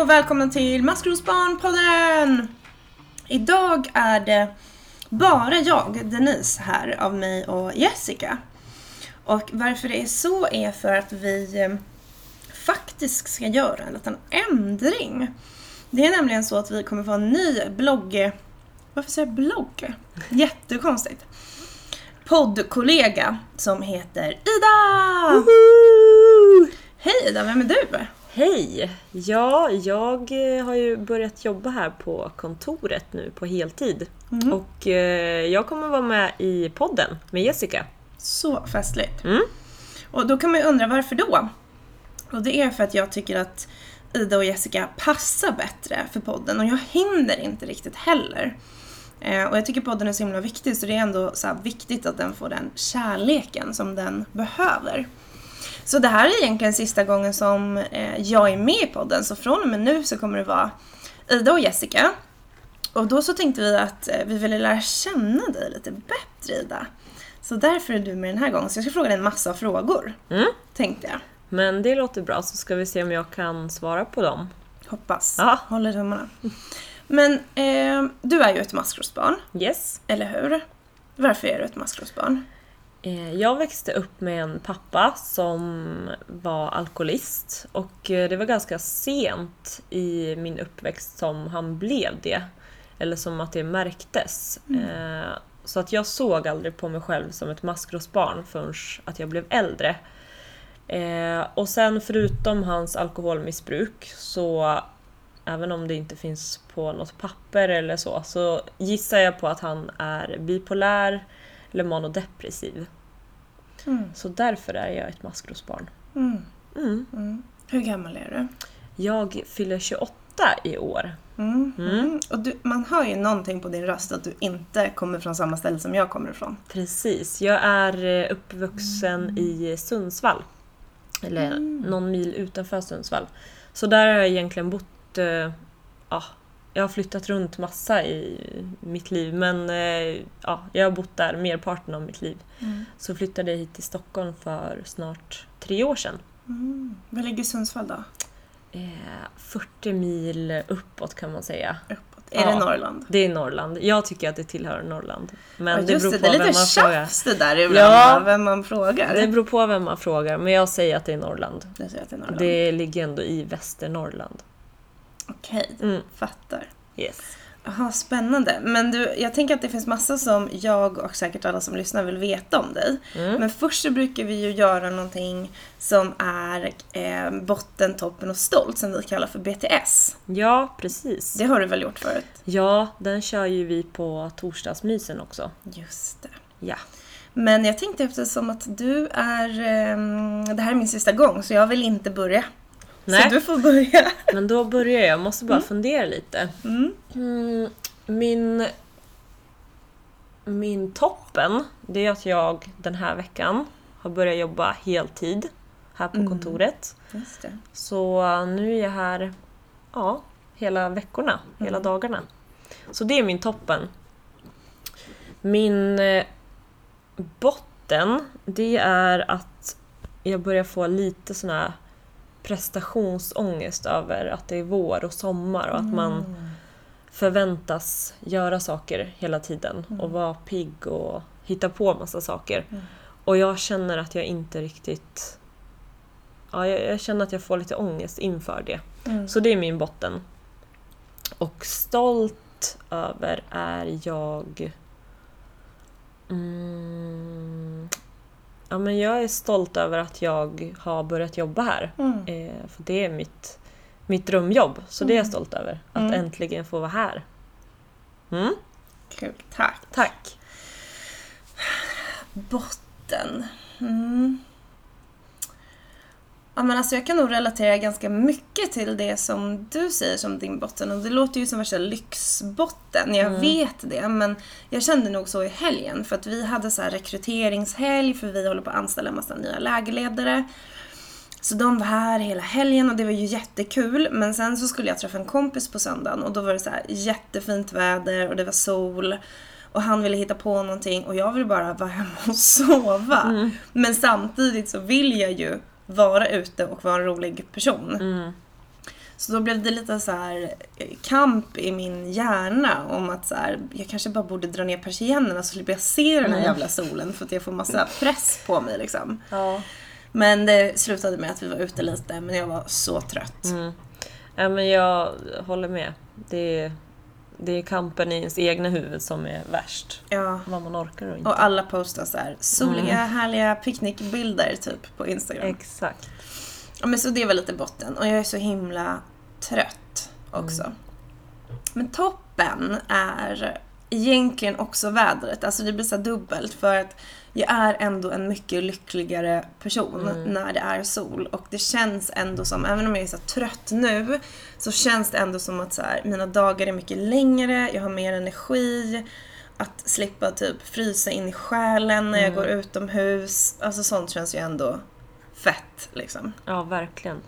Och välkomna till Maskrosbarnpodden! Idag är det bara jag, Denise, här av mig och Jessica. Och varför det är så är för att vi eh, faktiskt ska göra en liten ändring. Det är nämligen så att vi kommer få en ny blogg... Varför säger jag blogg? Jättekonstigt. Poddkollega som heter Ida! Hej Ida, vem är du? Hej! Ja, jag eh, har ju börjat jobba här på kontoret nu på heltid. Mm. Och eh, jag kommer vara med i podden med Jessica. Så festligt. Mm. Och då kan man ju undra varför då? Och det är för att jag tycker att Ida och Jessica passar bättre för podden och jag hinner inte riktigt heller. Eh, och jag tycker podden är så himla viktig så det är ändå så viktigt att den får den kärleken som den behöver. Så det här är egentligen sista gången som eh, jag är med i podden så från och med nu så kommer det vara Ida och Jessica. Och då så tänkte vi att eh, vi ville lära känna dig lite bättre Ida. Så därför är du med den här gången. Så jag ska fråga dig en massa frågor, Mm. tänkte jag. Men det låter bra så ska vi se om jag kan svara på dem. Hoppas. Ja. Håller tummarna. Men eh, du är ju ett maskrosbarn, Yes. eller hur? Varför är du ett maskrosbarn? Eh, Jag växte upp med en pappa som var alkoholist och eh, det var ganska sent i min uppväxt som han blev det. Eller som att det märktes. Eh, Så att jag såg aldrig på mig själv som ett maskrosbarn förrän att jag blev äldre. Och sen förutom hans alkoholmissbruk så Även om det inte finns på något papper eller så, så gissar jag på att han är bipolär eller manodepressiv. Mm. Så därför är jag ett maskrosbarn. Mm. Mm. Mm. Hur gammal är du? Jag fyller 28 i år. Och du, man hör ju någonting på din röst att du inte kommer från samma ställe som jag kommer ifrån. Precis. Jag är eh, uppvuxen i Sundsvall. Eller någon mil utanför Sundsvall. Så där har jag egentligen bott... Eh, ja, jag har flyttat runt massa i mitt liv men eh, ja, jag har bott där merparten av mitt liv. Mm. Så flyttade jag hit till Stockholm för snart tre år sedan. Mm. Var ligger Sundsvall då? Eh, 40 mil uppåt kan man säga. Uppåt. Är Ja. det Norrland? Det är Norrland. Jag tycker att det tillhör Norrland. Men Ja, det just beror det, på det är lite tjafs det där ibland, Ja. vem man frågar. Det beror på vem man frågar, men jag säger att det är Norrland. Du säger att det är Norrland. Det ligger ändå i Västernorrland. Okej, Mm. fattar. Yes. Jaha, spännande. Men du, jag tänker att det finns massa som jag och säkert alla som lyssnar vill veta om dig. Mm. Men först så brukar vi ju göra någonting som är eh, botten, toppen och stolt som vi kallar för BTS. Ja, precis. Det har du väl gjort förut? Ja, den kör ju vi på torsdagsmysen också. Just det. Ja. Men jag tänkte eftersom att du är... ehm, det här är min sista gång så jag vill inte börja. Nej. Så du får börja. Men då börjar jag. Jag måste bara fundera lite. Mm. Mm, min... Min toppen, det är att jag den här veckan har börjat jobba heltid här på Mm. kontoret. Så uh, nu är jag här ja, hela veckorna, hela Mm. dagarna. Så det är min toppen. Min eh, botten, det är att jag börjar få lite sån här prestationsångest över att det är vår och sommar och att man Mm. förväntas göra saker hela tiden och vara pigg och hitta på massa saker. Mm. Och jag känner att jag inte riktigt... Ja, jag, jag känner att jag får lite ångest inför det. Mm. Så det är min botten. Och stolt över är jag... Mm, ja, men jag är stolt över att jag har börjat jobba här. Mm. Eh, för det är mitt, mitt drömjobb, så det är jag stolt över. Att Mm. äntligen få vara här. Mm, Kul, tack. tack! Botten. Mm. Ja, men alltså jag kan nog relatera ganska mycket till det som du säger som din botten. Och det låter ju som värsta lyxbotten, jag Mm. vet det. Men jag kände nog så i helgen. För att vi hade så här rekryteringshelg för vi håller på att anställa en massa nya lägerledare. Så de var här hela helgen och det var ju jättekul. Men sen så skulle jag träffa en kompis på söndagen och då var det så här jättefint väder och det var sol. Och han ville hitta på någonting och jag ville bara vara hemma och sova. Men samtidigt så vill jag ju vara ute och vara en rolig person. Mm. Så då blev det lite så här eh, kamp i min hjärna om att så här, jag kanske bara borde dra ner persiennerna så slipper jag se den här jävla solen för att jag får massa press på mig liksom. Ja. Men det slutade med att vi var ute lite men jag var så trött. Mm. Ja, men jag håller med. Det det är kampen i ens egna huvud som är värst. Ja. Vad man orkar och inte. Och alla postar så här soliga härliga picknickbilder typ på Instagram. Exakt. Ja, men så det var lite botten. Och jag är så himla trött också. Men toppen är egentligen också vädret. Alltså det blir så dubbelt för att jag är ändå en mycket lyckligare person när det är sol. Och det känns ändå som, även om jag är så trött nu, så känns det ändå som att så här, mina dagar är mycket längre, jag har mer energi. Att slippa typ frysa in i själen när jag går utomhus. Alltså sånt känns ju ändå fett liksom. Ja, verkligen.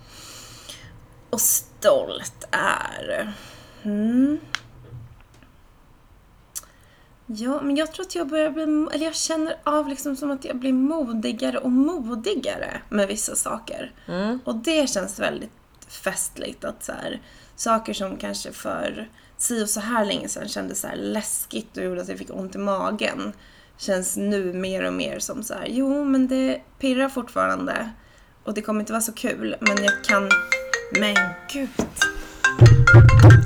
Och stolt är... Mm. Ja, men jag tror att jag börjar bli... Eller jag känner av liksom som att jag blir modigare och modigare med vissa saker. Mm. Och det känns väldigt festligt att så här, saker som kanske för si och så här länge sedan kändes så här läskigt och gjorde att jag fick ont i magen känns nu mer och mer som så här, jo men det pirrar fortfarande och det kommer inte vara så kul men jag kan... Men gud!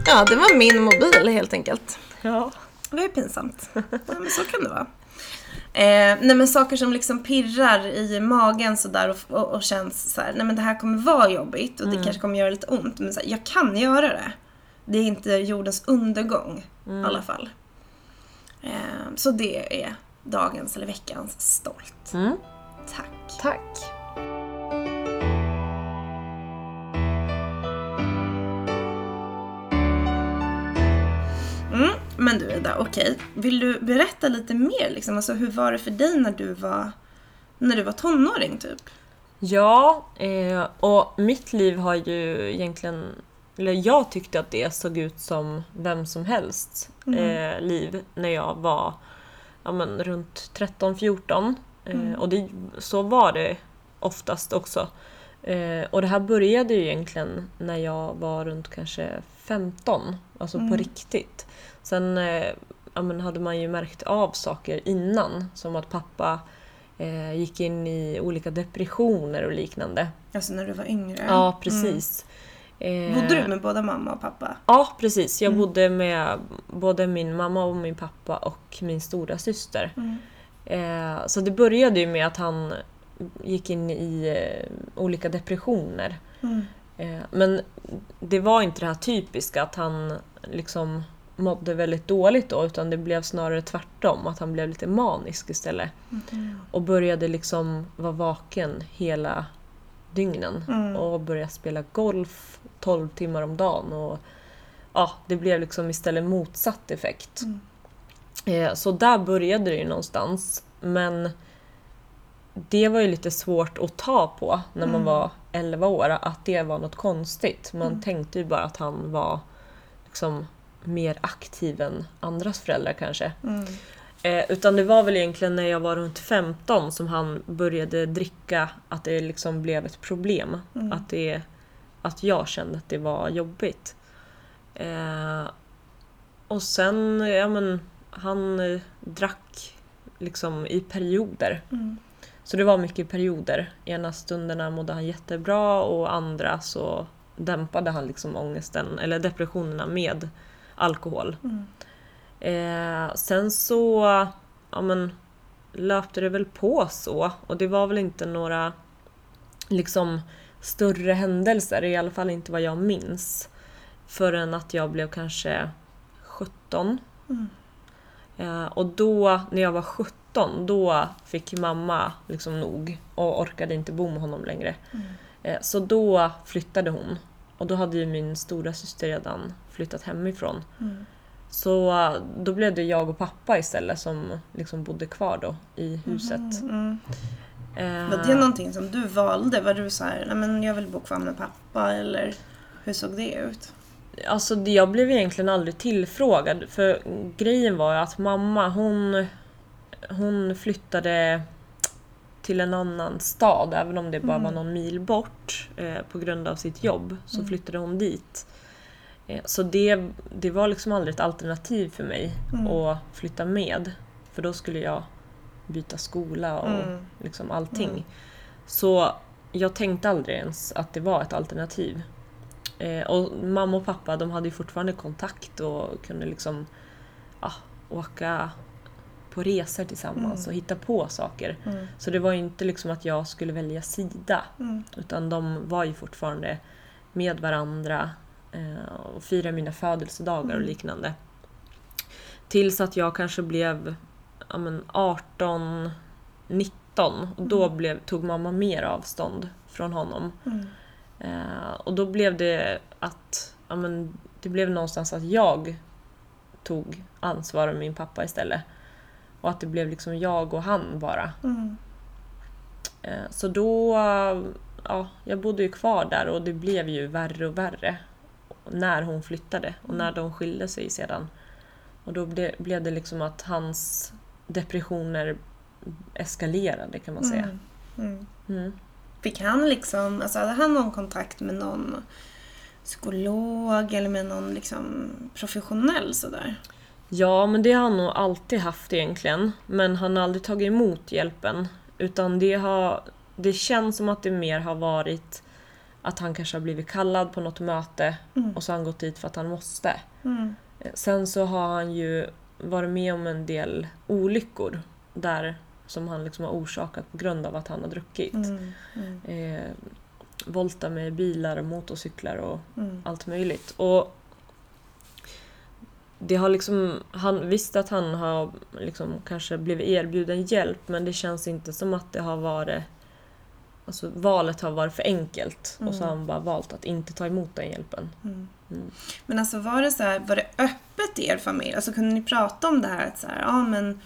Ja, det var min mobil helt enkelt. Ja. Det ju pinsamt. Ja, men så kan det vara. Eh, nej men saker som liksom pirrar i magen sådär och, och, och känns så här, nej men det här kommer vara jobbigt och det kanske kommer göra lite ont men så här, jag kan göra det. Det är inte jordens undergång i alla fall. Eh, så det är dagens eller veckans stolt. Mm. Tack. Tack. Mm, men du Ida, okej. Vill du berätta lite mer liksom? Alltså hur var det för dig när du var, när du var tonåring typ? Ja, eh, och mitt liv har ju egentligen... Eller jag tyckte att det såg ut som vem som helst eh, liv när jag var ja, men, runt 13-14. Eh, Och det, så var det oftast också. Eh, och det här började ju egentligen när jag var runt kanske 15, alltså på riktigt. Sen eh, ja, men hade man ju märkt av saker innan, som att pappa eh, gick in i olika depressioner och liknande. Alltså när du var yngre? Ja, precis. Eh, Bodde du med både mamma och pappa? Ja, precis. Jag bodde med både min mamma och min pappa och min stora syster. Eh, så det började ju med att han gick in i olika depressioner. Eh, men det var inte det här typiska att han liksom mådde väldigt dåligt då utan det blev snarare tvärtom, att han blev lite manisk istället. Och började liksom vara vaken hela dygnen och började spela golf 12 timmar om dagen. Och, ja, det blev liksom istället motsatt effekt. Eh, så där började det ju någonstans. Men det var ju lite svårt att ta på när man var 11 år, att det var något konstigt. Man tänkte ju bara att han var liksom mer aktiv än andras föräldrar kanske. Eh, utan det var väl egentligen när jag var runt 15 som han började dricka att det liksom blev ett problem. Att, det, att jag kände att det var jobbigt. Eh, och sen, ja men, han eh, drack liksom i perioder. Så det var mycket perioder. Ena stunderna mådde han jättebra och andra så dämpade han liksom ångesten eller depressionerna med alkohol. Eh, sen så ja, men, löpte det väl på så och det var väl inte några liksom större händelser, i alla fall inte vad jag minns. Förrän att jag blev kanske 17. Eh, och då, när jag var 17, då fick mamma liksom nog och orkade inte bo med honom längre. Eh, så då flyttade hon. Och då hade ju min stora syster redan flyttat hemifrån. Så eh, då blev det jag och pappa istället som liksom bodde kvar då i huset. Mm. Eh, Var det någonting som du valde? Var du så här, nej men jag vill bo kvar med pappa eller hur såg det ut? Alltså jag blev egentligen aldrig tillfrågad för grejen var att mamma hon, hon flyttade till en annan stad, även om det bara var någon mil bort eh, på grund av sitt jobb, så flyttade hon dit. Eh, så det, det var liksom aldrig ett alternativ för mig att flytta med. För då skulle jag byta skola och Mm. liksom allting. Så jag tänkte aldrig ens att det var ett alternativ. Eh, och mamma och pappa de hade ju fortfarande kontakt och kunde liksom ja, åka på resor tillsammans och hitta på saker. Mm. Så det var ju inte liksom att jag skulle välja sida. Mm. Utan de var ju fortfarande med varandra eh, och firade mina födelsedagar och liknande. Tills att jag kanske blev ja, men 18, 19 och då blev, tog mamma mer avstånd från honom. Mm. Eh, och då blev det att ja, men, det blev någonstans att jag tog ansvar med min pappa istället. Och att det blev liksom jag och han bara. Mm. Eh, Så då, ja, jag bodde ju kvar där och det blev ju värre och värre när hon flyttade och när de skilde sig sedan. Och då ble, blev det liksom att hans depressioner eskalerade kan man säga. Mm. Mm. Mm. Fick han liksom, alltså hade han någon kontakt med någon psykolog eller med någon liksom professionell sådär? Ja, men det har han nog alltid haft egentligen. Men han har aldrig tagit emot hjälpen. Utan det, har, det känns som att det mer har varit att han kanske har blivit kallad på något möte och så har han gått dit för att han måste. Mm. Sen så har han ju varit med om en del olyckor där som han liksom har orsakat på grund av att han har druckit. Mm. Mm. Eh, volta med bilar och motorcyklar och Mm. allt möjligt. Och det har liksom, han visste att han har liksom kanske blivit erbjuden hjälp men det känns inte som att det har varit Alltså valet har varit för enkelt och så har han bara valt att inte ta emot den hjälpen. Mm. Mm. Men alltså var det så här, var det öppet i er familj? Alltså kunde ni prata om det här att så här, ja men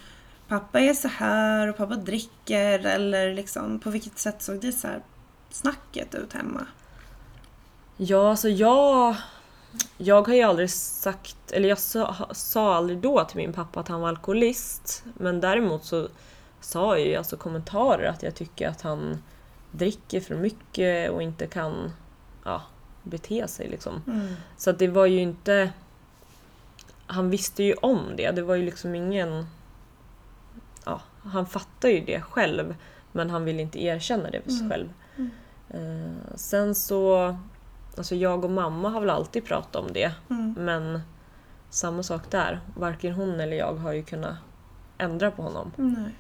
pappa är så här och pappa dricker eller liksom på vilket sätt såg det så här snacket ut hemma? Ja, alltså jag... Jag har ju aldrig sagt, eller jag sa, sa aldrig då till min pappa att han var alkoholist. Men däremot så sa jag ju alltså kommentarer att jag tycker att han dricker för mycket och inte kan ja, bete sig liksom. Mm. Så att det var ju inte... Han visste ju om det. Det var ju liksom ingen... Ja, han fattar ju det själv. Men han vill inte erkänna det för sig Mm. själv. Mm. Eh, sen så... Alltså jag och mamma har väl alltid pratat om det. Mm. Men samma sak där. Varken hon eller jag har ju kunnat ändra på honom. Nej.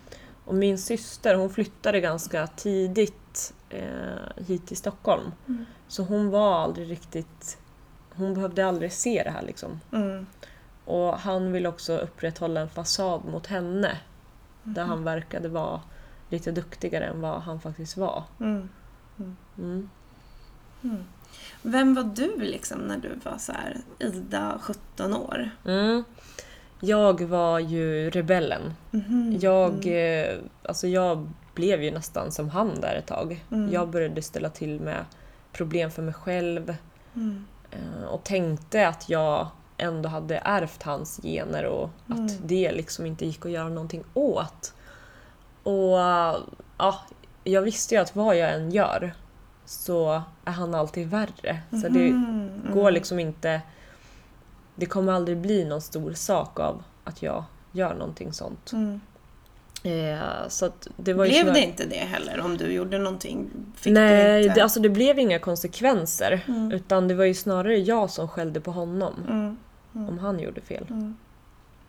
Och min syster hon flyttade ganska tidigt eh, hit till Stockholm. Mm. Så hon var aldrig riktigt... Hon behövde aldrig se det här liksom. Mm. Och han ville också upprätthålla en fasad mot henne. Där han verkade vara lite duktigare än vad han faktiskt var. Mm. Mm. Mm. Vem var du liksom när du var så här Ida, 17 år? Mm. Jag var ju rebellen. Mhm. Jag, eh, alltså jag blev ju nästan som han där ett tag. Mm. Jag började ställa till med problem för mig själv Mm. eh, och tänkte att jag ändå hade ärvt hans gener och Mm. att det liksom inte gick att göra någonting åt. Och ja, jag visste ju att vad jag än gör så är han alltid värre. Så det Mhm. går liksom inte... Det kommer aldrig bli någon stor sak av att jag gör någonting sånt. Mm. Eh, så det var ju Blev snarare- det inte det heller om du gjorde någonting? Fick Nej, du inte... det, alltså det blev inga konsekvenser. Mm. Utan det var ju snarare jag som skällde på honom Mm. om han gjorde fel. Mm.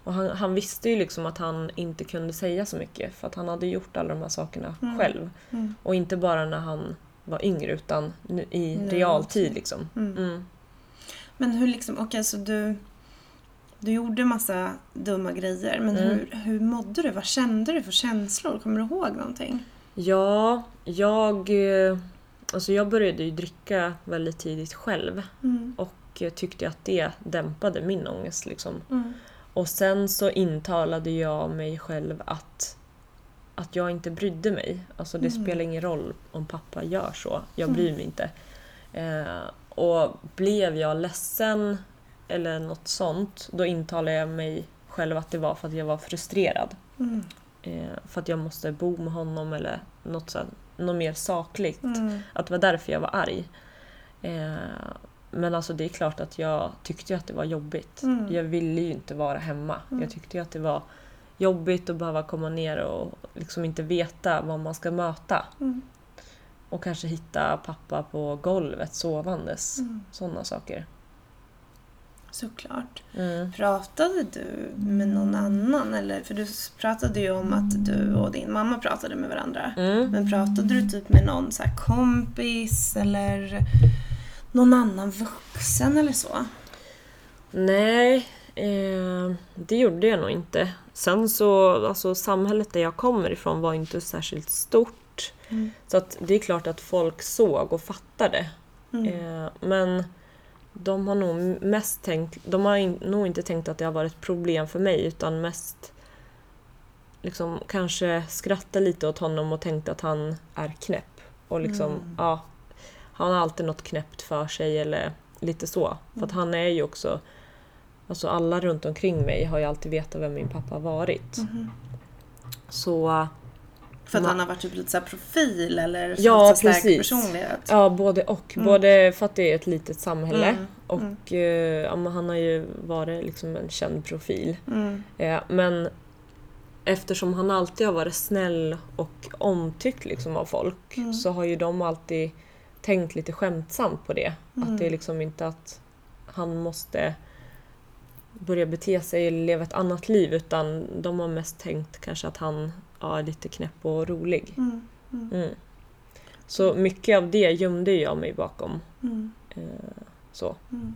Och han, han visste ju liksom att han inte kunde säga så mycket för att han hade gjort alla de här sakerna Mm. själv. Mm. Och inte bara när han var yngre utan i Nu realtid liksom. Mm. Mm. Men hur liksom, okej så du, du gjorde massa dumma grejer, men Mm. hur, hur mådde du? Vad kände du för känslor? Kommer du ihåg någonting? Ja, jag... eh, Alltså jag började ju dricka väldigt tidigt själv Mm. och tyckte att det dämpade min ångest liksom. Mm. Och sen så intalade jag mig själv att, att jag inte brydde mig. Alltså det Mm. spelar ingen roll om pappa gör så. Jag bryr mig inte. Eh, och blev jag ledsen eller något sånt, då intalade jag mig själv att det var för att jag var frustrerad. Mm. Eh, för att jag måste bo med honom eller något, så något mer sakligt. Mm. Att det var därför jag var arg. Eh, men alltså det är klart att jag tyckte att det var jobbigt. Mm. Jag ville ju inte vara hemma. Mm. Jag tyckte ju att det var jobbigt att behöva komma ner och liksom inte veta vad man ska möta. Mm. Och kanske hitta pappa på golvet sovandes. Mm. Sådana saker. Såklart. Mm. Pratade du med någon annan? Eller, för du pratade ju om att du och din mamma pratade med varandra. Mm. Men pratade du typ med någon så här kompis eller någon annan vuxen eller så? Nej, eh, det gjorde jag nog inte. Sen så, alltså samhället där jag kommer ifrån var inte särskilt stort. Mm. Så att det är klart att folk såg och fattade. Mm. Eh, men de har nog mest tänkt, de har in, nog inte tänkt att det har varit ett problem för mig utan mest liksom kanske skratta lite åt honom och tänkt att han är knäpp. Och liksom, Mm. ja, han har alltid något knäppt för sig eller lite så. För att Mm. han är ju också, alltså alla runt omkring mig har ju alltid vetat vem min pappa har varit. Mhm. Så För att Ma- han har varit typ lite så profil eller Ja, så stark personlighet? Ja, både och. Mm. Både för att det är ett litet samhälle Mm, och mm. eh, ja, han har ju varit liksom en känd profil. Mm. Eh, men eftersom han alltid har varit snäll och omtyckt liksom av folk Mm. så har ju de alltid tänkt lite skämtsamt på det. Mm. Att det är liksom inte att han måste börja bete sig eller leva ett annat liv utan de har mest tänkt kanske att han ja, är lite knäpp och rolig. Mm. Mm. Mm. Så mycket av det gömde jag mig bakom. Mm. Eh, så. Mm.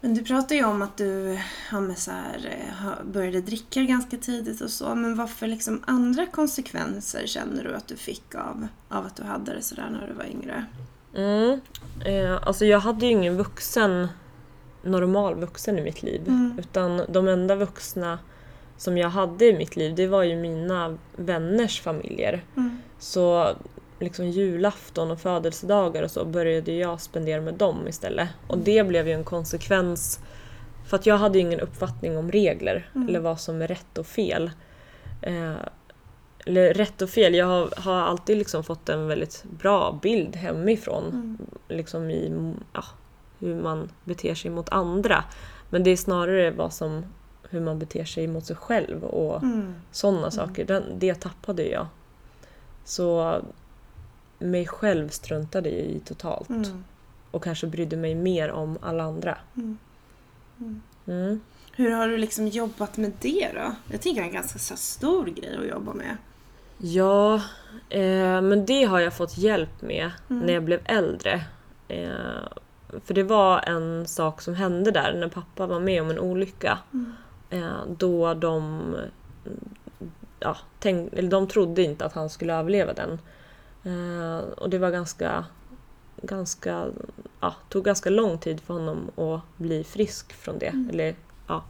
Men du pratade ju om att du ja, så här, eh, började dricka ganska tidigt och så. Men vad för liksom andra konsekvenser känner du att du fick av, av att du hade det sådär när du var yngre? Mm. Eh, alltså jag hade ju ingen vuxen, normal vuxen i mitt liv. Mm. Utan de enda vuxna som jag hade i mitt liv det var ju mina vänners familjer. Mm. Så liksom julafton och födelsedagar och så började jag spendera med dem istället. Och det blev ju en konsekvens för att jag hade ju ingen uppfattning om regler Mm. eller vad som är rätt och fel. Eh, eller rätt och fel, jag har, har alltid liksom fått en väldigt bra bild hemifrån. Mm. Liksom i ja, hur man beter sig mot andra. Men det är snarare vad som, hur man beter sig mot sig själv och Mm. sådana saker. Den, det tappade jag. Så mig själv struntade jag i totalt. Mm. Och kanske brydde mig mer om alla andra. Mm. Mm. Mm. Hur har du liksom jobbat med det då? Jag tänker det är en ganska så stor grej att jobba med. Ja, eh, men det har jag fått hjälp med Mm. när jag blev äldre. Eh, för det var en sak som hände där när pappa var med om en olycka. Mm. Eh, då de, ja, tänk, eller de trodde inte att han skulle överleva den. Eh, och det var ganska, ganska, ja, tog ganska lång tid för honom att bli frisk från det. Mm. Eller ja,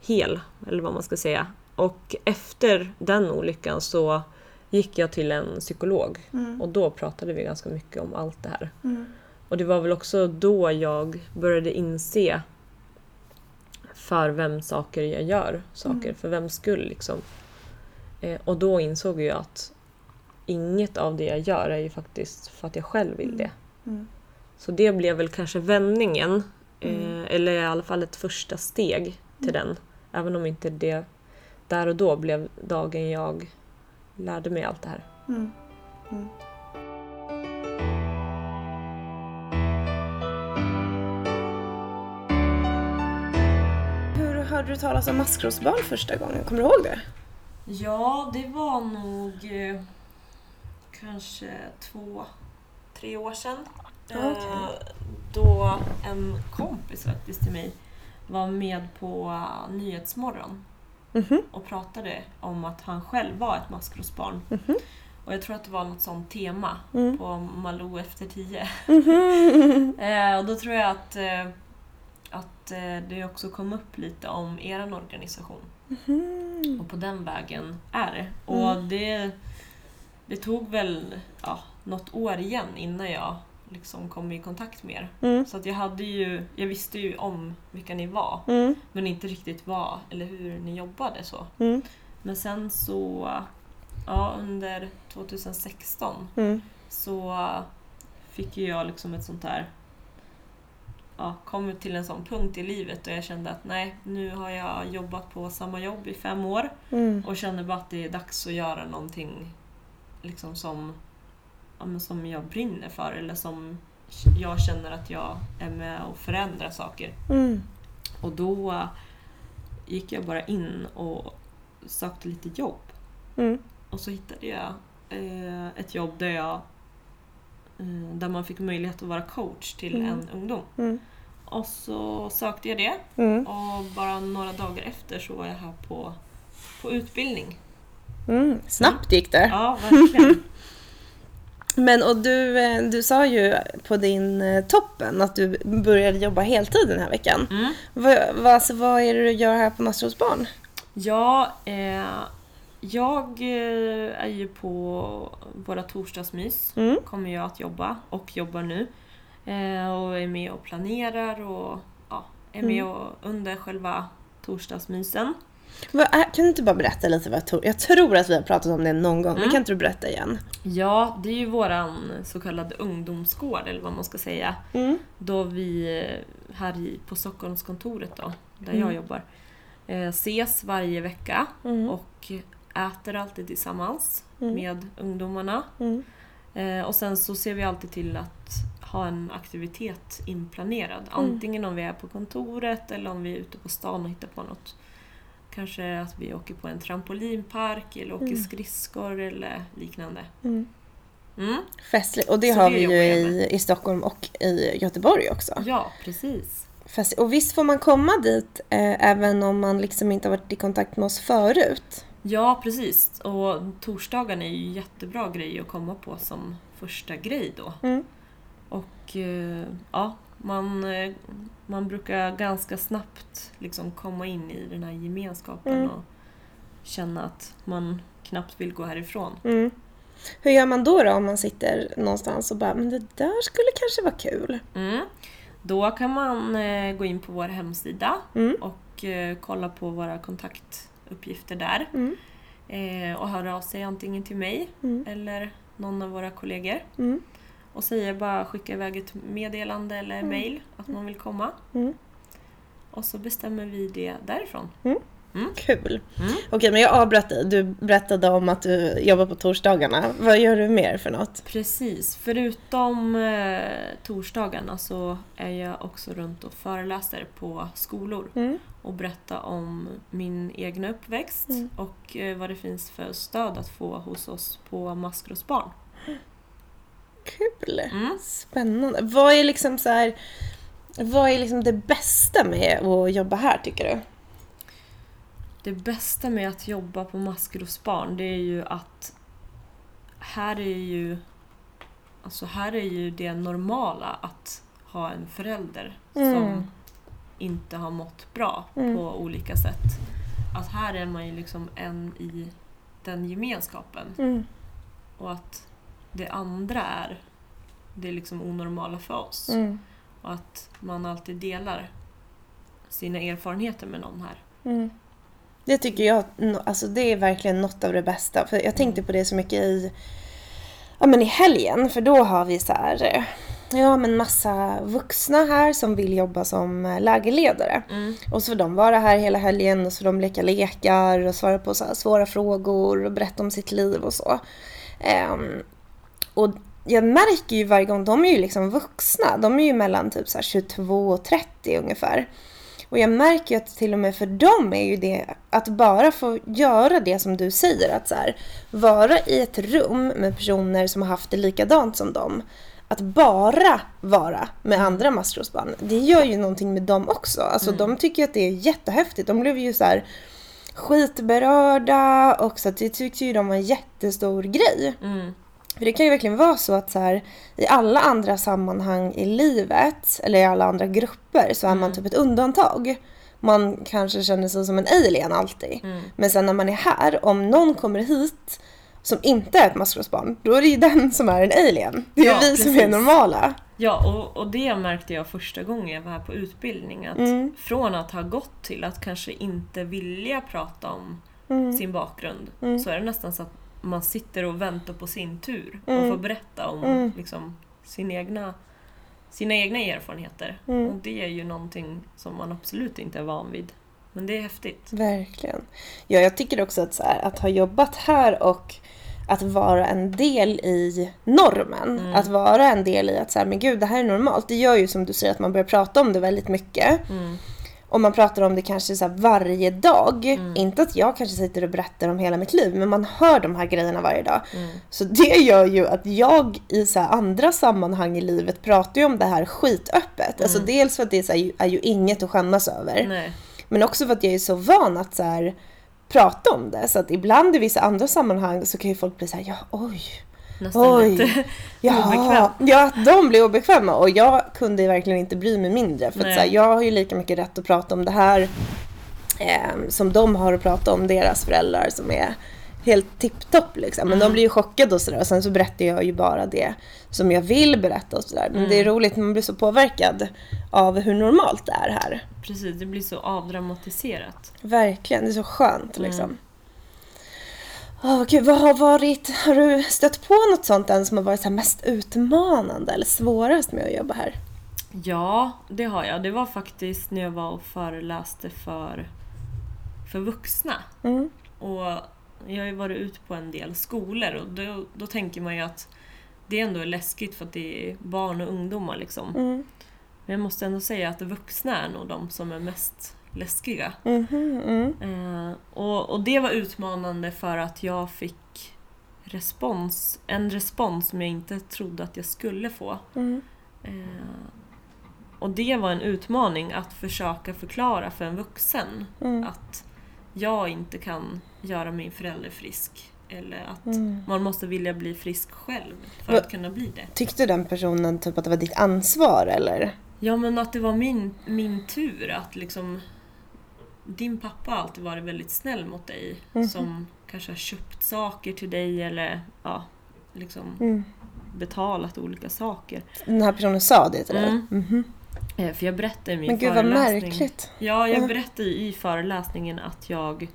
hel, eller vad man ska säga. Och efter den olyckan så gick jag till en psykolog Mm. och då pratade vi ganska mycket om allt det här. Mm. Och det var väl också då jag började inse för vem saker jag gör saker, Mm. för vem skull liksom. Eh, och då insåg jag att inget av det jag gör är ju faktiskt för att jag själv vill det. Mm. Så det blev väl kanske vändningen, eh, Mm. eller i alla fall ett första steg till den. Även om inte det där och då blev dagen jag lärde mig allt det här. Mm. Mm. Hörde du talas om maskrosbarn första gången? Kommer du ihåg det? Ja, det var nog eh, kanske två, tre år sedan. Eh, då en kompis faktiskt till mig var med på eh, Nyhetsmorgon Mhm. och pratade om att han själv var ett maskrosbarn. Mhm. Och jag tror att det var något sånt tema Mm. på Malou efter tio. Eh, och då tror jag att, att eh, det också kom upp lite om er organisation. Mhm. Och på den vägen är det. Och Mm. det, det tog väl ja, något år igen innan jag liksom kom i kontakt med er. Mm. Så att jag hade ju, jag visste ju om vilka ni var, Mm. men inte riktigt vad eller hur ni jobbade så. Mm. Men sen så, ja under 2016 Mm. så fick ju jag liksom ett sånt där ja, kommit till en sån punkt i livet och jag kände att nej, nu har jag jobbat på samma jobb i fem år Mm. och känner bara att det är dags att göra någonting liksom som, ja, som jag brinner för eller som jag känner att jag är med och förändrar saker. Mm. Och då gick jag bara in och sökte lite jobb. Mm. Och så hittade jag eh, ett jobb där jag där man fick möjlighet att vara coach till Mm. en ungdom. Mm. Och så sökte jag det Mm. och bara några dagar efter så var jag här på, på utbildning. Mm. Snabbt gick det. Ja, verkligen. Men och du, eh, du sa ju på din eh, toppen att du började jobba heltid den här veckan. Mm. Vad, vad, alltså, vad är det du gör här på Maskrosbarn? Ja, eh, jag eh, är ju på våra torsdagsmys. Mm. Kommer jag att jobba och jobbar nu. Eh, och är med och planerar och ja, är med Mm. och under själva torsdagsmysen. Är, kan du inte bara berätta lite vad Tor... Jag tror att vi har pratat om det någon gång, men Mm. kan inte du berätta igen? Ja, det är ju våran så kallade ungdomsgård eller vad man ska säga. Mm. Då vi eh, här i, på Stockholmskontoret då, där Mm. jag jobbar, eh, ses varje vecka Mm. och äter alltid tillsammans Mm. med ungdomarna. Mm. Eh, och sen så ser vi alltid till att ha en aktivitet inplanerad. Mm. Antingen om vi är på kontoret eller om vi är ute på stan och hittar på något. Kanske att vi åker på en trampolinpark eller åker Mm. skridskor eller liknande. Mm. Mm. Festligt. Och det Så har det vi ju i, i Stockholm och i Göteborg också. Ja, precis. Festligt. Och visst får man komma dit eh, även om man liksom inte har varit i kontakt med oss förut? Ja, precis. Och torsdagen är ju jättebra grej att komma på som första grej då. Mm. Och eh, ja, man, eh, man brukar ganska snabbt liksom komma in i den här gemenskapen Mm. och känna att man knappt vill gå härifrån. Mm. Hur gör man då, då om man sitter någonstans och bara, men det där skulle kanske vara kul? Mm. Då kan man eh, gå in på vår hemsida Mm. och kolla på våra kontaktuppgifter där. Mm. Eh, och höra av sig antingen till mig Mm. eller någon av våra kollegor. Mm. Och säga bara skicka iväg ett meddelande eller Mm. mail att man vill komma. Mm. Och så bestämmer vi det därifrån. Kul. Mm. Okej, men jag avbröt dig. Du berättade om att du jobbar på torsdagarna. Vad gör du mer för något? Precis. Förutom eh, torsdagarna så är jag också runt och föreläser på skolor Mm. och berättar om min egna uppväxt Mm. och eh, vad det finns för stöd att få hos oss på Maskrosbarn. Kul. Mm. Spännande. Vad är liksom så här, vad är liksom det bästa med att jobba här tycker du? Det bästa med att jobba på Maskrosbarn det är ju att här är ju Alltså här är ju det normala att ha en förälder Mm. som inte har mått bra Mm. på olika sätt. Att här är man ju liksom en i den gemenskapen Mm. och att det andra är det liksom onormala för oss. Mm. Och att man alltid delar sina erfarenheter med någon här. Det tycker jag, alltså det är verkligen något av det bästa. För jag tänkte på det så mycket i, ja men i helgen, för då har vi så här, ja men massa vuxna här som vill jobba som eh, lägerledare. Mm. Och så får de vara här hela helgen och så får de leka lekar och svara på så svåra frågor och berätta om sitt liv och så. Ehm, och jag märker ju varje gång, de är ju liksom vuxna. De är ju mellan typ så här 22 och 30 ungefär. Och jag märker ju att till och med för dem är ju det att bara få göra det som du säger. Att så här, vara i ett rum med personer som har haft det likadant som dem. Att bara vara med andra maskrosbarn, det gör ju någonting med dem också. Alltså de tycker att det är jättehäftigt. De blev ju så här skitberörda och så att det tyckte ju de var en jättestor grej. Mm. För det kan ju verkligen vara så att så här, i alla andra sammanhang i livet, eller i alla andra grupper, så är man typ ett undantag. Man kanske känner sig som en alien alltid. Mm. Men sen när man är här, om någon kommer hit som inte är ett maskrosbarn, då är det ju den som är en alien. Det är Ja, vi som är precis. normala. Ja, och, och det märkte jag första gången jag var här på utbildning. Att Mm. Från att ha gått till att kanske inte vilja prata om sin bakgrund så är det nästan så att man sitter och väntar på sin tur och Mm. får berätta om liksom, sin egna, sina egna erfarenheter. Mm. Och det är ju någonting som man absolut inte är van vid. Men det är häftigt. Verkligen. Ja, jag tycker också att, här, att ha jobbat här och att vara en del i normen. Mm. Att vara en del i att så här, men gud, det här är normalt. Det gör ju som du säger att man börjar prata om det väldigt mycket. Mm. Och man pratar om det kanske så varje dag. Mm. Inte att jag kanske sitter och berättar om hela mitt liv, men man hör de här grejerna varje dag. Mm. Så det gör ju att jag i så andra sammanhang i livet pratar ju om det här skitöppet. Alltså dels för att det är, så här, är ju inget att skämmas över. Nej. Men också för att jag är så van att så här, prata om det. Så att ibland i vissa andra sammanhang så kan ju folk bli så här, ja oj, Nästan Oj. lite ja, obekväm. ja, de blir obekväma. Och jag kunde verkligen inte bry mig mindre. För att så här, jag har ju lika mycket rätt att prata om det här eh, som de har att prata om deras föräldrar som är helt tipptopp liksom. Men de blir ju chockade och sådär. Och sen så berättar jag ju bara det som jag vill berätta och sådär. Men det är roligt, man blir så påverkad av hur normalt det är här. Precis, det blir så avdramatiserat. Verkligen, det är så skönt liksom. Åh gud, vad har varit, har du stött på något sånt än som har varit så mest utmanande eller svårast med att jobba här? Ja, det har jag. Det var faktiskt när jag var och föreläste för, för vuxna. Mm. Och jag har ju varit ute på en del skolor och då, då tänker man ju att det ändå är läskigt för att det är barn och ungdomar liksom. Mm. Men jag måste ändå säga att vuxna är nog de som är mest läskiga. Mhm, mm. Eh, och, och det var utmanande för att jag fick respons, en respons som jag inte trodde att jag skulle få. Mm. Eh, och det var en utmaning att försöka förklara för en vuxen Mm. att jag inte kan göra min förälder frisk. Eller att Mm. man måste vilja bli frisk själv för Va- att kunna bli det. Tyckte den personen typ att det var ditt ansvar eller? Ja men att det var min, min tur att liksom Din pappa har alltid varit väldigt snäll mot dig Mhm. som kanske har köpt saker till dig eller ja, liksom Mm. betalat olika saker. Den här personen sa det till dig? Mm. Eh, För jag berättade i min Men gud vad märkligt. Ja, jag Ja. berättade i föreläsningen att jag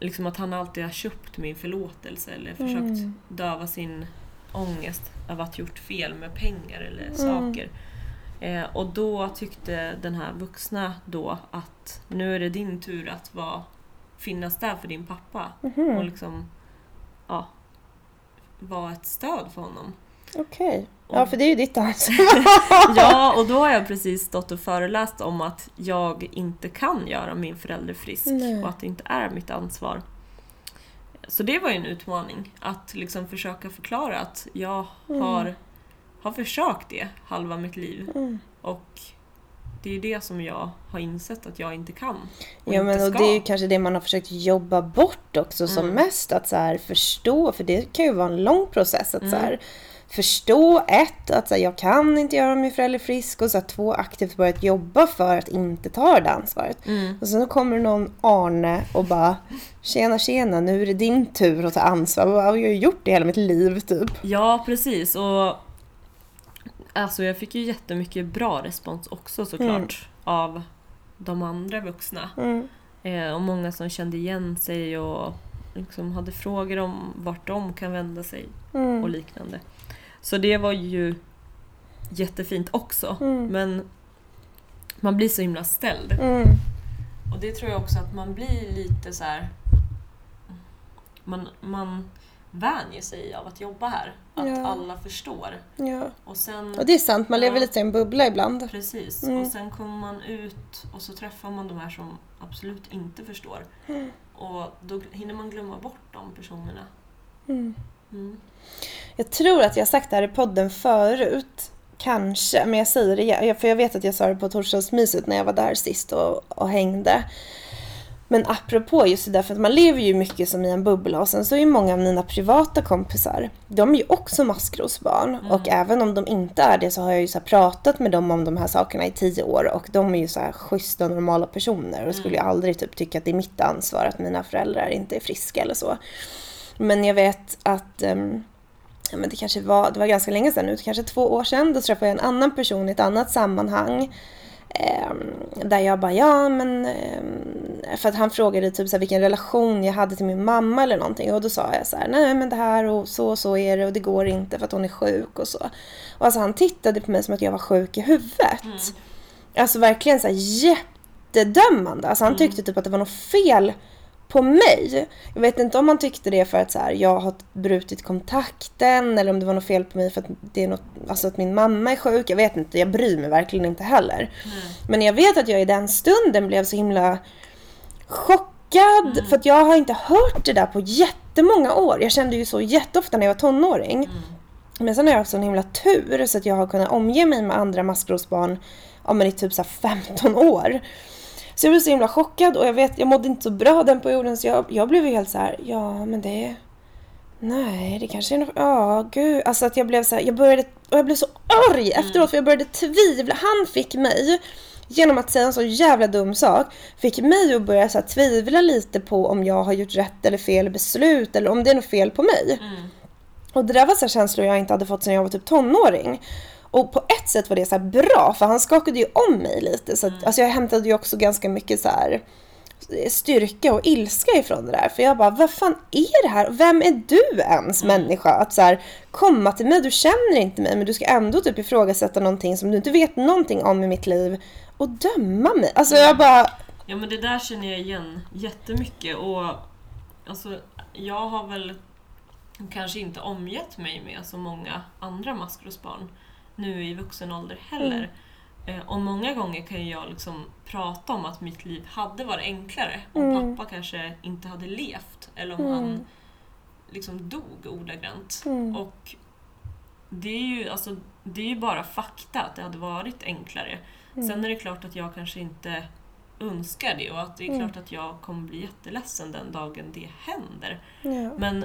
liksom att han alltid har köpt min förlåtelse eller försökt Mm. döva sin ångest av att gjort fel med pengar eller Mm. saker. Eh, och då tyckte den här vuxna då att nu är det din tur att vara, finnas där för din pappa Mhm. och liksom ja, vara ett stöd för honom. Okej. Ja, för det är ju ditt ansvar. Ja, och då har jag precis stått och föreläst om att jag inte kan göra min förälder frisk Nej. och att det inte är mitt ansvar. Så det var ju en utmaning, att liksom försöka förklara att jag har, har försökt det halva mitt liv Mm. och det är det som jag har insett att jag inte kan och Ja inte men och ska. det är ju kanske det man har försökt jobba bort också som Mm. mest. Att så här förstå, för det kan ju vara en lång process att så Mm. här förstå ett, att så här, jag kan inte göra min förälder frisk och så här, två aktivt börjat jobba för att inte ta det ansvaret. Mm. Och sen så kommer någon Arne och bara Tjena tjena, nu är det din tur att ta ansvar. Jag har ju gjort det hela mitt liv typ. Ja, precis. Och alltså jag fick ju jättemycket bra respons också såklart av de andra vuxna. Mm. Eh, och många som kände igen sig och liksom hade frågor om vart de kan vända sig och Mm. liknande. Så det var ju jättefint också. Mm. Men man blir så himla ställd. Mm. Och det tror jag också att man blir lite så här. Man, man vänjer sig av att jobba här. Att Ja. alla förstår. Ja. Och sen... Och det är sant, man lever Ja. lite i en bubbla ibland. Precis. Mm. Och sen kommer man ut och så träffar man de här som absolut inte förstår. Mm. Och då hinner man glömma bort de personerna. Mm. Mm. Jag tror att jag sagt det här i podden förut. Kanske, men jag säger det igen. För jag vet att jag sa det på torsdagsmyset när jag var där sist och, och hängde. Men apropå just det där, för att man lever ju mycket som i en bubbla och sen så är ju många av mina privata kompisar, de är ju också maskrosbarn. Och även om de inte är det så har jag ju så pratat med dem om de här sakerna i tio år och de är ju så här schyssta normala personer och skulle ju aldrig typ tycka att det är mitt ansvar att mina föräldrar inte är friska eller så. Men jag vet att ehm, ja, men det kanske var, det var ganska länge sedan nu, kanske två år sedan. Då träffade jag en annan person i ett annat sammanhang. Ehm, där jag bara, ja men ehm, för att han frågade typ så här, vilken relation jag hade till min mamma eller någonting och då sa jag så här, nej men det här och så och så är det och det går inte för att hon är sjuk och så. Och alltså han tittade på mig som att jag var sjuk i huvudet. Mm. Alltså verkligen så här jättedömande. Alltså han tyckte typ att det var något fel på mig. Jag vet inte om han tyckte det för att så här, jag har brutit kontakten eller om det var något fel på mig för att, det är något, alltså att min mamma är sjuk. Jag vet inte, jag bryr mig verkligen inte heller. Mm. Men jag vet att jag i den stunden blev så himla chockad mm. för att jag har inte hört det där på jättemånga år. Jag kände ju så jätteofta när jag var tonåring. Mm. Men sen har jag haft sån himla tur så att jag har kunnat omge mig med andra maskrosbarn ja, men i typ så 15 år. Så jag blev så himla chockad och jag vet, jag mådde inte så bra den perioden så jag, jag blev ju helt så här, ja men det... Nej, det kanske är något, ja gud. Alltså att jag blev så här, jag började, och jag blev så arg mm. efteråt för jag började tvivla. Han fick mig, genom att säga en så jävla dum sak, fick mig att börja så här, tvivla lite på om jag har gjort rätt eller fel beslut eller om det är något fel på mig. Mm. Och det där var så känslor jag inte hade fått sedan jag var typ tonåring. Och på ett sätt var det så bra, för han skakade ju om mig lite. Så att, mm. alltså jag hämtade ju också ganska mycket så här styrka och ilska ifrån det där. För jag bara, vad fan är det här? Vem är du ens mm. människa? Att så här, komma till mig, du känner inte mig men du ska ändå typ ifrågasätta någonting som du inte vet någonting om i mitt liv och döma mig. Alltså jag bara... Ja men det där känner jag igen jättemycket och alltså jag har väl kanske inte omgett mig med så många andra maskrosbarn nu i vuxen ålder heller. Mm. Och många gånger kan jag liksom prata om att mitt liv hade varit enklare om mm. pappa kanske inte hade levt eller om mm. han liksom dog ordagrant. Mm. Och det är, ju, alltså, det är ju bara fakta att det hade varit enklare. Mm. Sen är det klart att jag kanske inte önskar det och att det är mm. klart att jag kommer bli jätteledsen den dagen det händer. Ja. Men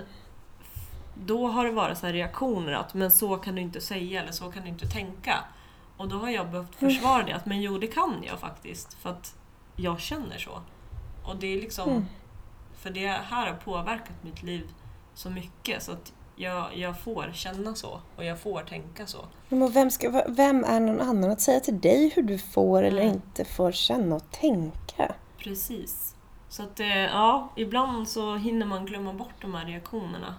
då har det varit så reaktioner att men så kan du inte säga eller så kan du inte tänka. Och då har jag behövt mm. försvara det att men jo det kan jag faktiskt för att jag känner så. Och det är liksom mm. För det här har påverkat mitt liv så mycket så att jag, jag får känna så och jag får tänka så. Men vem, ska, vem är någon annan att säga till dig hur du får eller mm. inte får känna och tänka? Precis. Så att eh, ja, ibland så hinner man glömma bort de här reaktionerna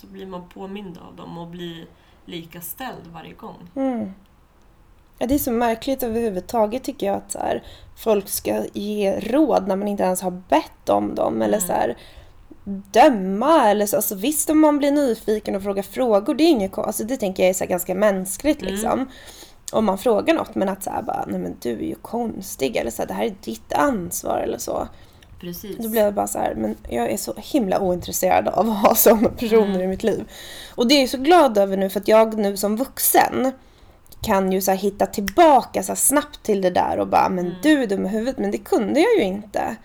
så blir man påmind av dem och blir lika ställd varje gång. Mm. Ja, det är så märkligt överhuvudtaget tycker jag att så här, folk ska ge råd när man inte ens har bett om dem. Mm. Eller så här, döma eller så. Alltså, visst om man blir nyfiken och frågar frågor, det är inget alltså, Det tänker jag är så ganska mänskligt mm. liksom. Om man frågar något men att säga bara, nej men du är ju konstig eller så här, det här är ditt ansvar eller så. Precis. Då blev jag bara så här, men jag är så himla ointresserad av att ha sådana personer mm. i mitt liv. Och det är jag så glad över nu för att jag nu som vuxen kan ju så hitta tillbaka så snabbt till det där och bara, men mm. du är dum i huvudet. Men det kunde jag ju inte.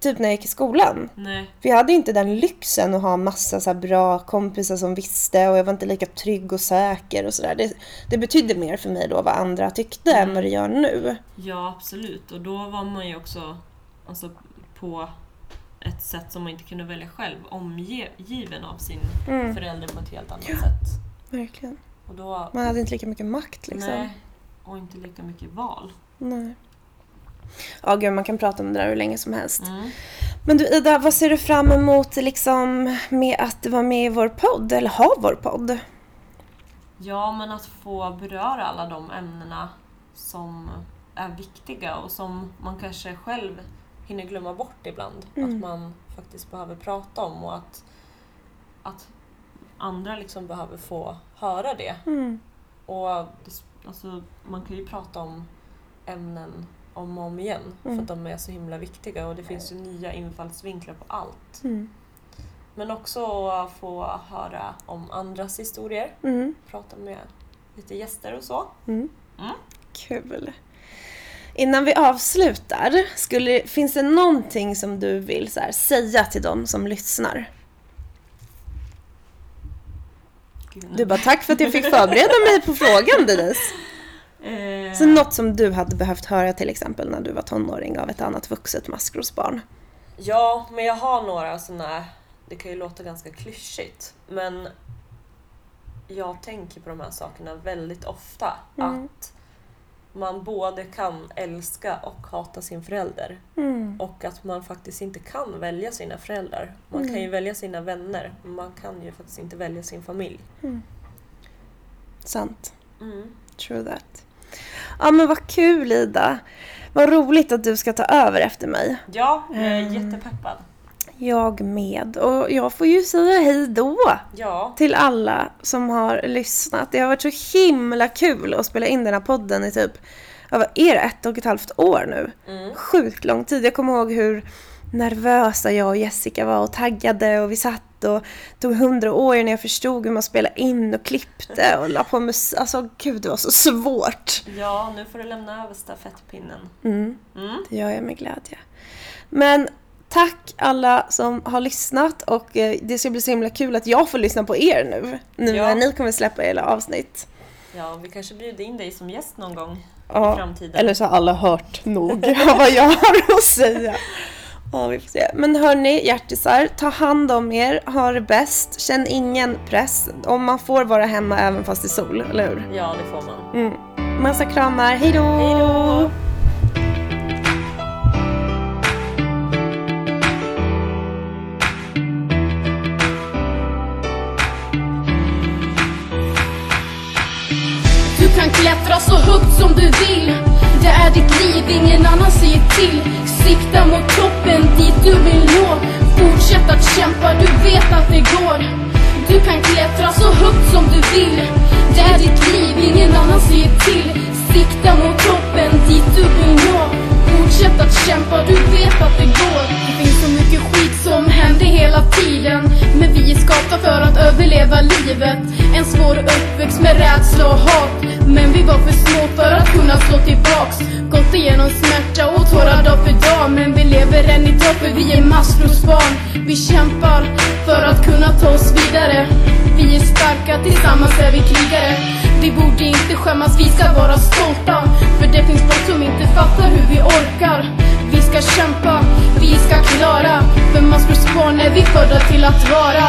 Typ när jag gick i skolan. Nej. För jag hade inte den lyxen att ha massa så bra kompisar som visste och jag var inte lika trygg och säker och sådär. Det, det betydde mer för mig då vad andra tyckte mm. än vad det gör nu. Ja, absolut. Och då var man ju också alltså, på ett sätt som man inte kunde välja själv, omgiven av sin mm. förälder på ett helt annat ja, sätt. Verkligen. Och då, man hade inte lika mycket makt liksom. Nej, och inte lika mycket val. Nej. Ja, gud, man kan prata om det där hur länge som helst. Mm. Men du Ida, vad ser du fram emot liksom med att vara med i vår podd, eller ha vår podd? Ja, men att få beröra alla de ämnena som är viktiga och som man kanske själv hinner glömma bort ibland. Mm. Att man faktiskt behöver prata om och att, att andra liksom behöver få höra det. Mm. Och alltså, man kan ju prata om ämnen om och om igen mm. för att de är så himla viktiga och det finns ju nya infallsvinklar på allt. Mm. Men också att få höra om andras historier, mm. prata med lite gäster och så. Mm. Kul! Innan vi avslutar, skulle, finns det någonting som du vill här, säga till dem som lyssnar? Du bara, tack för att jag fick förbereda mig på frågan Denise. Eh... Så något som du hade behövt höra till exempel när du var tonåring av ett annat vuxet maskrosbarn? Ja, men jag har några sådana, det kan ju låta ganska klyschigt, men jag tänker på de här sakerna väldigt ofta. Mm. Att man både kan älska och hata sin förälder. Mm. Och att man faktiskt inte kan välja sina föräldrar. Man kan ju välja sina vänner, men man kan ju faktiskt inte välja sin familj. Sant. Mm. True that. Ja men vad kul Ida. Vad roligt att du ska ta över efter mig. Ja, jag är Mm. jättepeppad. Jag med. Och jag får ju säga hej då Ja, till alla som har lyssnat. Det har varit så himla kul att spela in den här podden i typ, vad är det, ett och ett halvt år nu? Mm. Sjukt lång tid. Jag kommer ihåg hur nervösa jag och Jessica var och taggade och vi satt och tog hundra år innan jag förstod hur man spelade in och klippte och la på musik. Alltså gud det var så svårt. ja, nu får du lämna över stafettpinnen. Mm. Mm. Det gör jag med glädje. Men tack alla som har lyssnat och eh, det ska bli så himla kul att jag får lyssna på er nu. Nu Ja. när ni kommer släppa era avsnitt. Ja, vi kanske bjuder in dig som gäst någon gång i Ja, framtiden. eller så har alla hört nog av vad jag har att säga. Ja, vi får se. Men hörni, hjärtisar, ta hand om er, ha det bäst, känn ingen press. Om man får vara hemma även fast det är sol, eller hur? Ja, det får man. Mm. Massa kramar, hejdå! Hej så högt som du vill. Det är ditt liv, ingen annan säger till. Sikta mot toppen, dit du vill nå. Fortsätt att kämpa, du vet att det går. Du kan klättra så högt som du vill. Det är ditt liv, ingen annan säger till. Sikta mot toppen, dit du vill nå. Fortsätt att kämpa, du vet att det går. Det finns så mycket skit som händer hela tiden. Men vi är skapta för att överleva livet. En svår uppväxt med rädsla och hat. Men vi var för små för att kunna slå tillbaks. Gått igenom smärta och tårar dag för dag. Men vi lever än idag för vi är maskrosbarn Vi kämpar för att kunna ta oss vidare. Vi är starka, tillsammans är vi krigare. Vi borde inte skämmas, vi ska vara stolta. För det finns folk som inte fattar hur vi orkar. Vi ska kämpa, vi ska klara. För maskrosbarn är vi födda till att vara.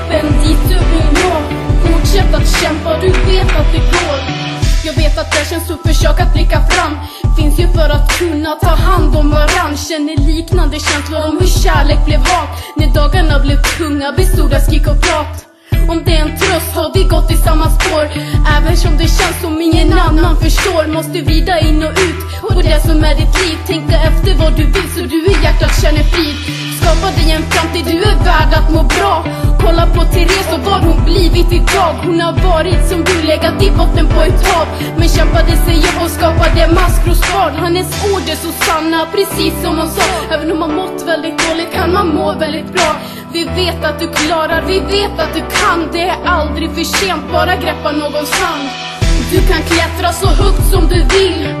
dit du vill nå? Fortsätt att kämpa, du vet att det går. Jag vet att det känns tufft, försök att blicka fram. Finns ju för att kunna ta hand om varann. Känner liknande känslor om hur kärlek blev hat. När dagarna blev tunga bestod av skrik och prat. Om det är en tröst har vi gått i samma spår. Även som det känns som ingen annan förstår Måste vrida in och ut. På det som är ditt liv Tänka efter vad du vill så du i hjärtat känner frid. Skapa dig en framtid, du är värd att må bra. Kolla på Therese och vad hon blivit idag. Hon har varit som du, legat i botten på ett hav Men kämpade sig upp och skapade maskrosbarn Hennes ord är så sanna, precis som hon sa. Även om man mått väldigt dåligt kan man må väldigt bra. Vi vet att du klarar, vi vet att du kan. Det är aldrig för sent, bara greppa någon hand. Du kan klättra så högt som du vill.